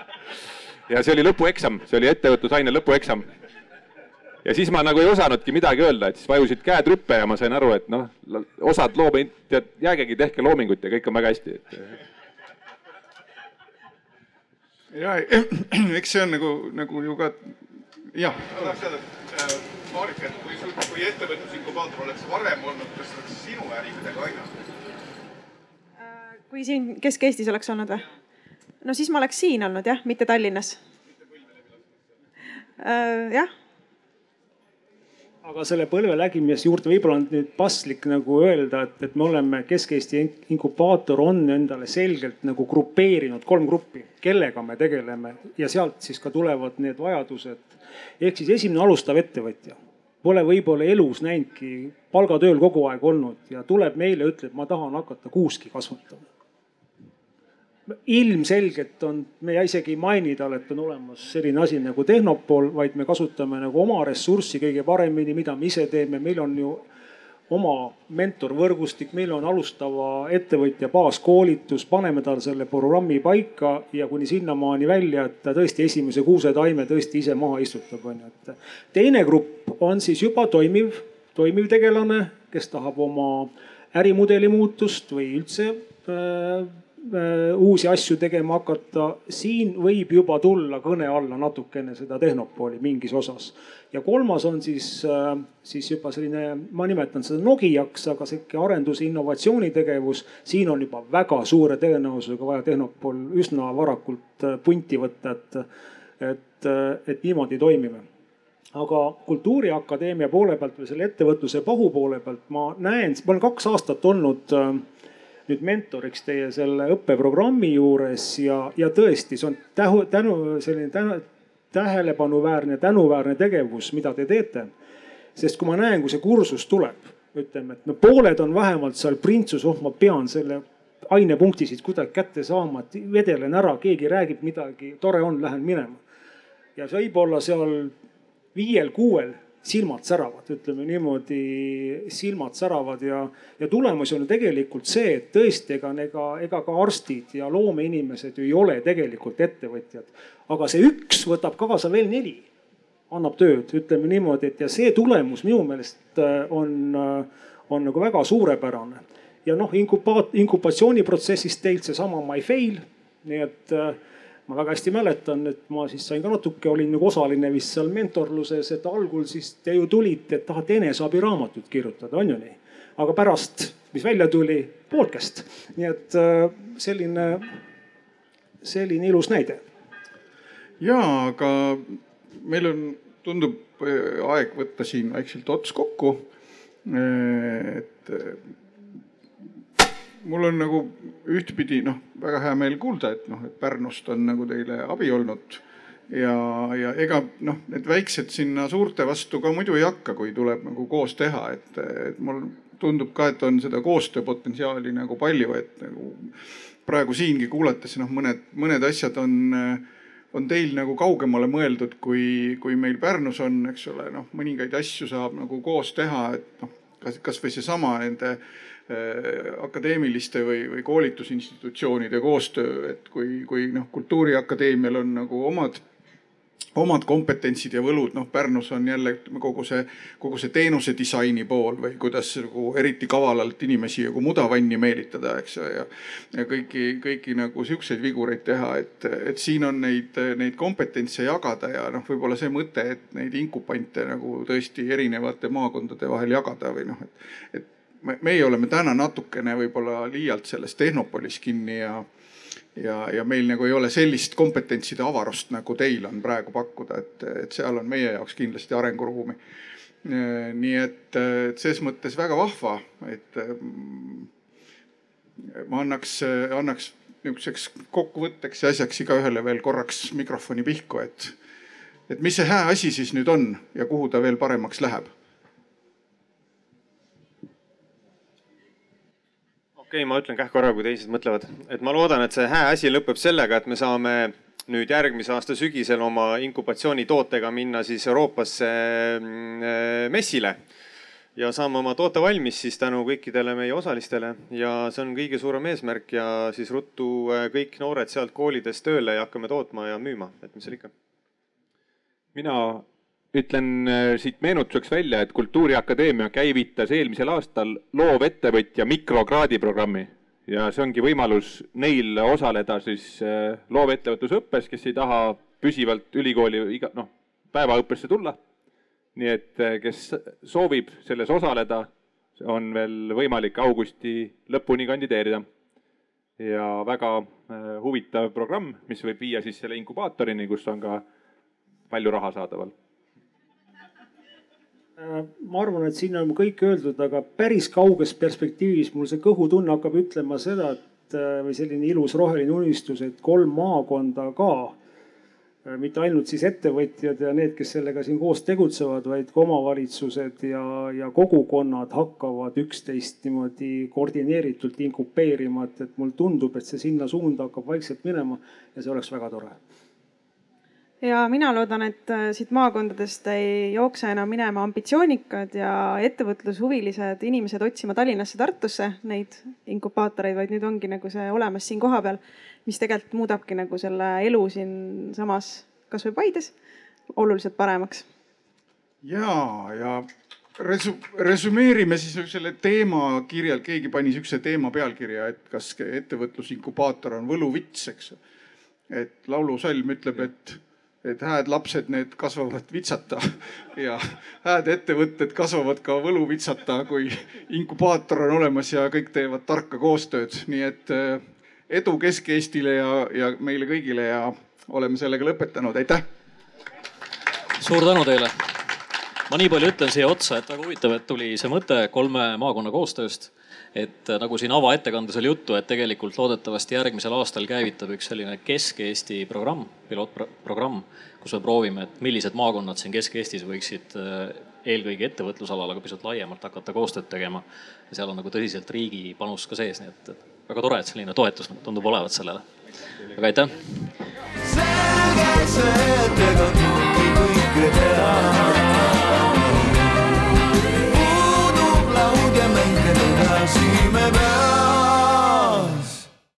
F: [laughs] ja see oli lõpueksam, see oli ettevõtlusaine lõpueksam. ja siis ma nagu ei osanudki midagi öelda, et siis vajusid käed rüppe ja ma sain aru, et noh, osad loom, tead, jäägegi tehke loomingut ja kõik on väga hästi et....
B: ja [clears throat] eks see on nagu, nagu ju ka jah.
G: Et Marika, et kui sul, kui ettevõtlusinkubaator oleks varem olnud, kas oleks sinu äri kuidagi aidanud?
E: Äh, kui siin Kesk-Eestis oleks olnud või? no siis ma oleks siin olnud jah, mitte Tallinnas. Äh, jah
D: aga selle põlve lägimise juurde võib-olla on nüüd paslik nagu öelda, et, et me oleme Kesk-Eesti inkubaator on endale selgelt nagu grupeerinud kolm gruppi, kellega me tegeleme ja sealt siis ka tulevad need vajadused. ehk siis esimene alustav ettevõtja pole võib-olla elus näinudki palgatööl kogu aeg olnud ja tuleb meile, ütleb, ma tahan hakata kuuski kasvatama. Ilmselgelt on, me ei isegi ei maini tal, et on olemas selline asi nagu Tehnopol, vaid me kasutame nagu oma ressurssi kõige paremini, mida me ise teeme, meil on ju oma mentorvõrgustik, meil on alustava ettevõtja baaskoolitus, paneme tal selle programmi paika ja kuni sinnamaani välja, et ta tõesti esimese kuusetaime tõesti ise maha istutab, on ju, et. teine grupp on siis juba toimiv, toimiv tegelane, kes tahab oma ärimudeli muutust või üldse äh, uusi asju tegema hakata, siin võib juba tulla kõne alla natukene seda Tehnopoli mingis osas. ja kolmas on siis, äh, siis juba selline, ma nimetan seda Nokiaks, aga sihuke arendus, innovatsioonitegevus. siin on juba väga suure tõenäosusega vaja Tehnopol üsna varakult äh, punti võtta, et, et, et niimoodi toimime aga Kultuuriakadeemia poole pealt või selle ettevõtluse pahu poole pealt ma näen, ma olen kaks aastat olnud äh, nüüd mentoriks teie selle õppeprogrammi juures ja, ja tõesti, see on tähu, tänu, selline tänu, tähelepanuväärne, tänuväärne tegevus, mida te teete. sest kui ma näen, kui see kursus tuleb, ütleme, et no pooled on vähemalt seal printsus, oh, ma pean selle ainepunkti siit kuidagi kätte saama, et vedelen ära, keegi räägib midagi, tore on, lähen minema. ja see võib olla seal viiel-kuuel silmad säravad, ütleme niimoodi, silmad säravad ja, ja tulemus on ju tegelikult see, et tõesti, ega, ega, ega ka arstid ja loomeinimesed ju ei ole tegelikult ettevõtjad. aga see üks võtab kaasa veel neli, annab tööd, ütleme niimoodi, et ja see tulemus minu meelest äh, on, äh, on nagu väga suurepärane. ja noh, inkubaat-, inkubatsiooniprotsessis teilt seesama My Fail, nii et äh, ma väga hästi mäletan, et ma siis sain ka natuke, olin nagu osaline vist seal mentorluses, et algul siis te ju tulite, et tahate eneseabiraamatut kirjutada, on ju nii? aga pärast, mis välja tuli, podcast, nii et äh, selline, selline ilus näide.
B: ja, aga meil on, tundub äh, aeg võtta siin vaikselt ots kokku. Äh, et mul on nagu ühtpidi noh, väga hea meel kuulda, et noh, et Pärnust on nagu teile abi olnud. ja, ja ega noh, need väiksed sinna suurte vastu ka muidu ei hakka, kui tuleb nagu koos teha, et, et mul tundub ka, et on seda koostööpotentsiaali nagu palju, et nagu praegu siingi kuulates noh, mõned, mõned asjad on on teil nagu kaugemale mõeldud, kui, kui meil Pärnus on, eks ole, noh, mõningaid asju saab nagu koos teha, et noh, kas, kasvõi seesama nende akadeemiliste või, või koolitusinstitutsioonide koostöö, et kui, kui noh, Kultuuriakadeemial on nagu omad omad kompetentsid ja võlud, noh Pärnus on jälle kogu see, kogu see teenuse disaini pool või kuidas nagu eriti kavalalt inimesi nagu mudavanni meelitada, eks ju, ja. ja kõiki, kõiki nagu siukseid vigureid teha, et, et siin on neid, neid kompetentse jagada ja noh, võib-olla see mõte, et neid inkupante nagu tõesti erinevate maakondade vahel jagada või noh, et, et meie oleme täna natukene võib-olla liialt selles tehnopolis kinni ja, ja, ja meil nagu ei ole sellist kompetentside avarust, nagu teil on praegu pakkuda, et, et seal on meie jaoks kindlasti arenguruumi. nii et, et ses mõttes väga vahva, et mm, ma annaks, annaks niisuguseks kokkuvõtteks ja asjaks igaühele veel korraks mikrofoni pihku, et, et mis see hää asi siis nüüd on ja kuhu ta veel paremaks läheb
C: okei okay,, ma ütlen kah korra, kui teised mõtlevad, et ma loodan, et see hää asi lõpeb sellega, et me saame nüüd järgmise aasta sügisel oma inkubatsioonitootega minna siis Euroopasse mm, messile ja saame oma toote valmis siis tänu kõikidele meie osalistele. Ja see on kõige suurem eesmärk ja siis ruttu äh, kõik noored sealt koolidest tööle ja hakkame tootma ja müüma, et mis seal ikka.
F: mina ütlen äh, siit meenutuseks välja, et Kultuuriakadeemia käivitas eelmisel aastal loovettevõtja mikrokraadi programmi ja see ongi võimalus neil osaleda siis äh, loovettevõtlusõppes, kes ei taha püsivalt ülikooli iga noh, päevaõppesse tulla. nii et äh, kes soovib selles osaleda, on veel võimalik augusti lõpuni kandideerida. ja väga huvitav programm, mis võib viia siis selle inkubaatorini, kus on ka palju raha saadaval
D: ma arvan, et siin on kõik öeldud, aga päris kauges perspektiivis mul see kõhutunne hakkab ütlema seda, et äh, või selline ilus roheline unistus, et kolm maakonda ka mitte ainult siis ettevõtjad ja need, kes sellega siin koos tegutsevad, vaid ka omavalitsused ja, ja kogukonnad hakkavad üksteist niimoodi koordineeritult inkupeerima, et, et mulle tundub, et see sinna suunda hakkab vaikselt minema ja see oleks väga tore
E: ja mina loodan, et äh, siit maakondadest ei jookse enam minema ambitsioonikad ja ettevõtlushuvilised inimesed otsima Tallinnasse, Tartusse neid inkubaatoreid, vaid nüüd ongi nagu see olemas siin kohapeal, mis tegelikult muudabki nagu selle elu siinsamas kasvõi Paides oluliselt paremaks.
B: ja, ja resu-, resümeerime siis selle teema kirjal, keegi pani siukse teema pealkirja, et kas ettevõtlusinkubaator on võluvits, eks. et laulusalm ütleb, et et hääd lapsed, need kasvavad vitsata ja hääd ettevõtted kasvavad ka võluvitsata, kui inkubaator on olemas ja kõik teevad tarka koostööd. nii et eh, edu Kesk-Eestile ja, ja meile kõigile ja oleme sellega lõpetanud, aitäh.
H: suur tänu teile. ma nii palju ütlen siia otsa, et väga huvitav, et tuli see mõte kolme maakonna koostööst et äh, nagu siin avaettekandes oli juttu, et tegelikult loodetavasti järgmisel aastal käivitab üks selline Kesk-Eesti programm, pilootprogramm, kus me proovime, et millised maakonnad siin Kesk-Eestis võiksid äh, eelkõige ettevõtlusalal, aga pisut laiemalt hakata koostööd tegema. ja seal on nagu tõsiselt riigi panus ka sees, nii et väga tore, et selline toetus tundub olevat sellele. aga aitäh.
A: selge see, et ega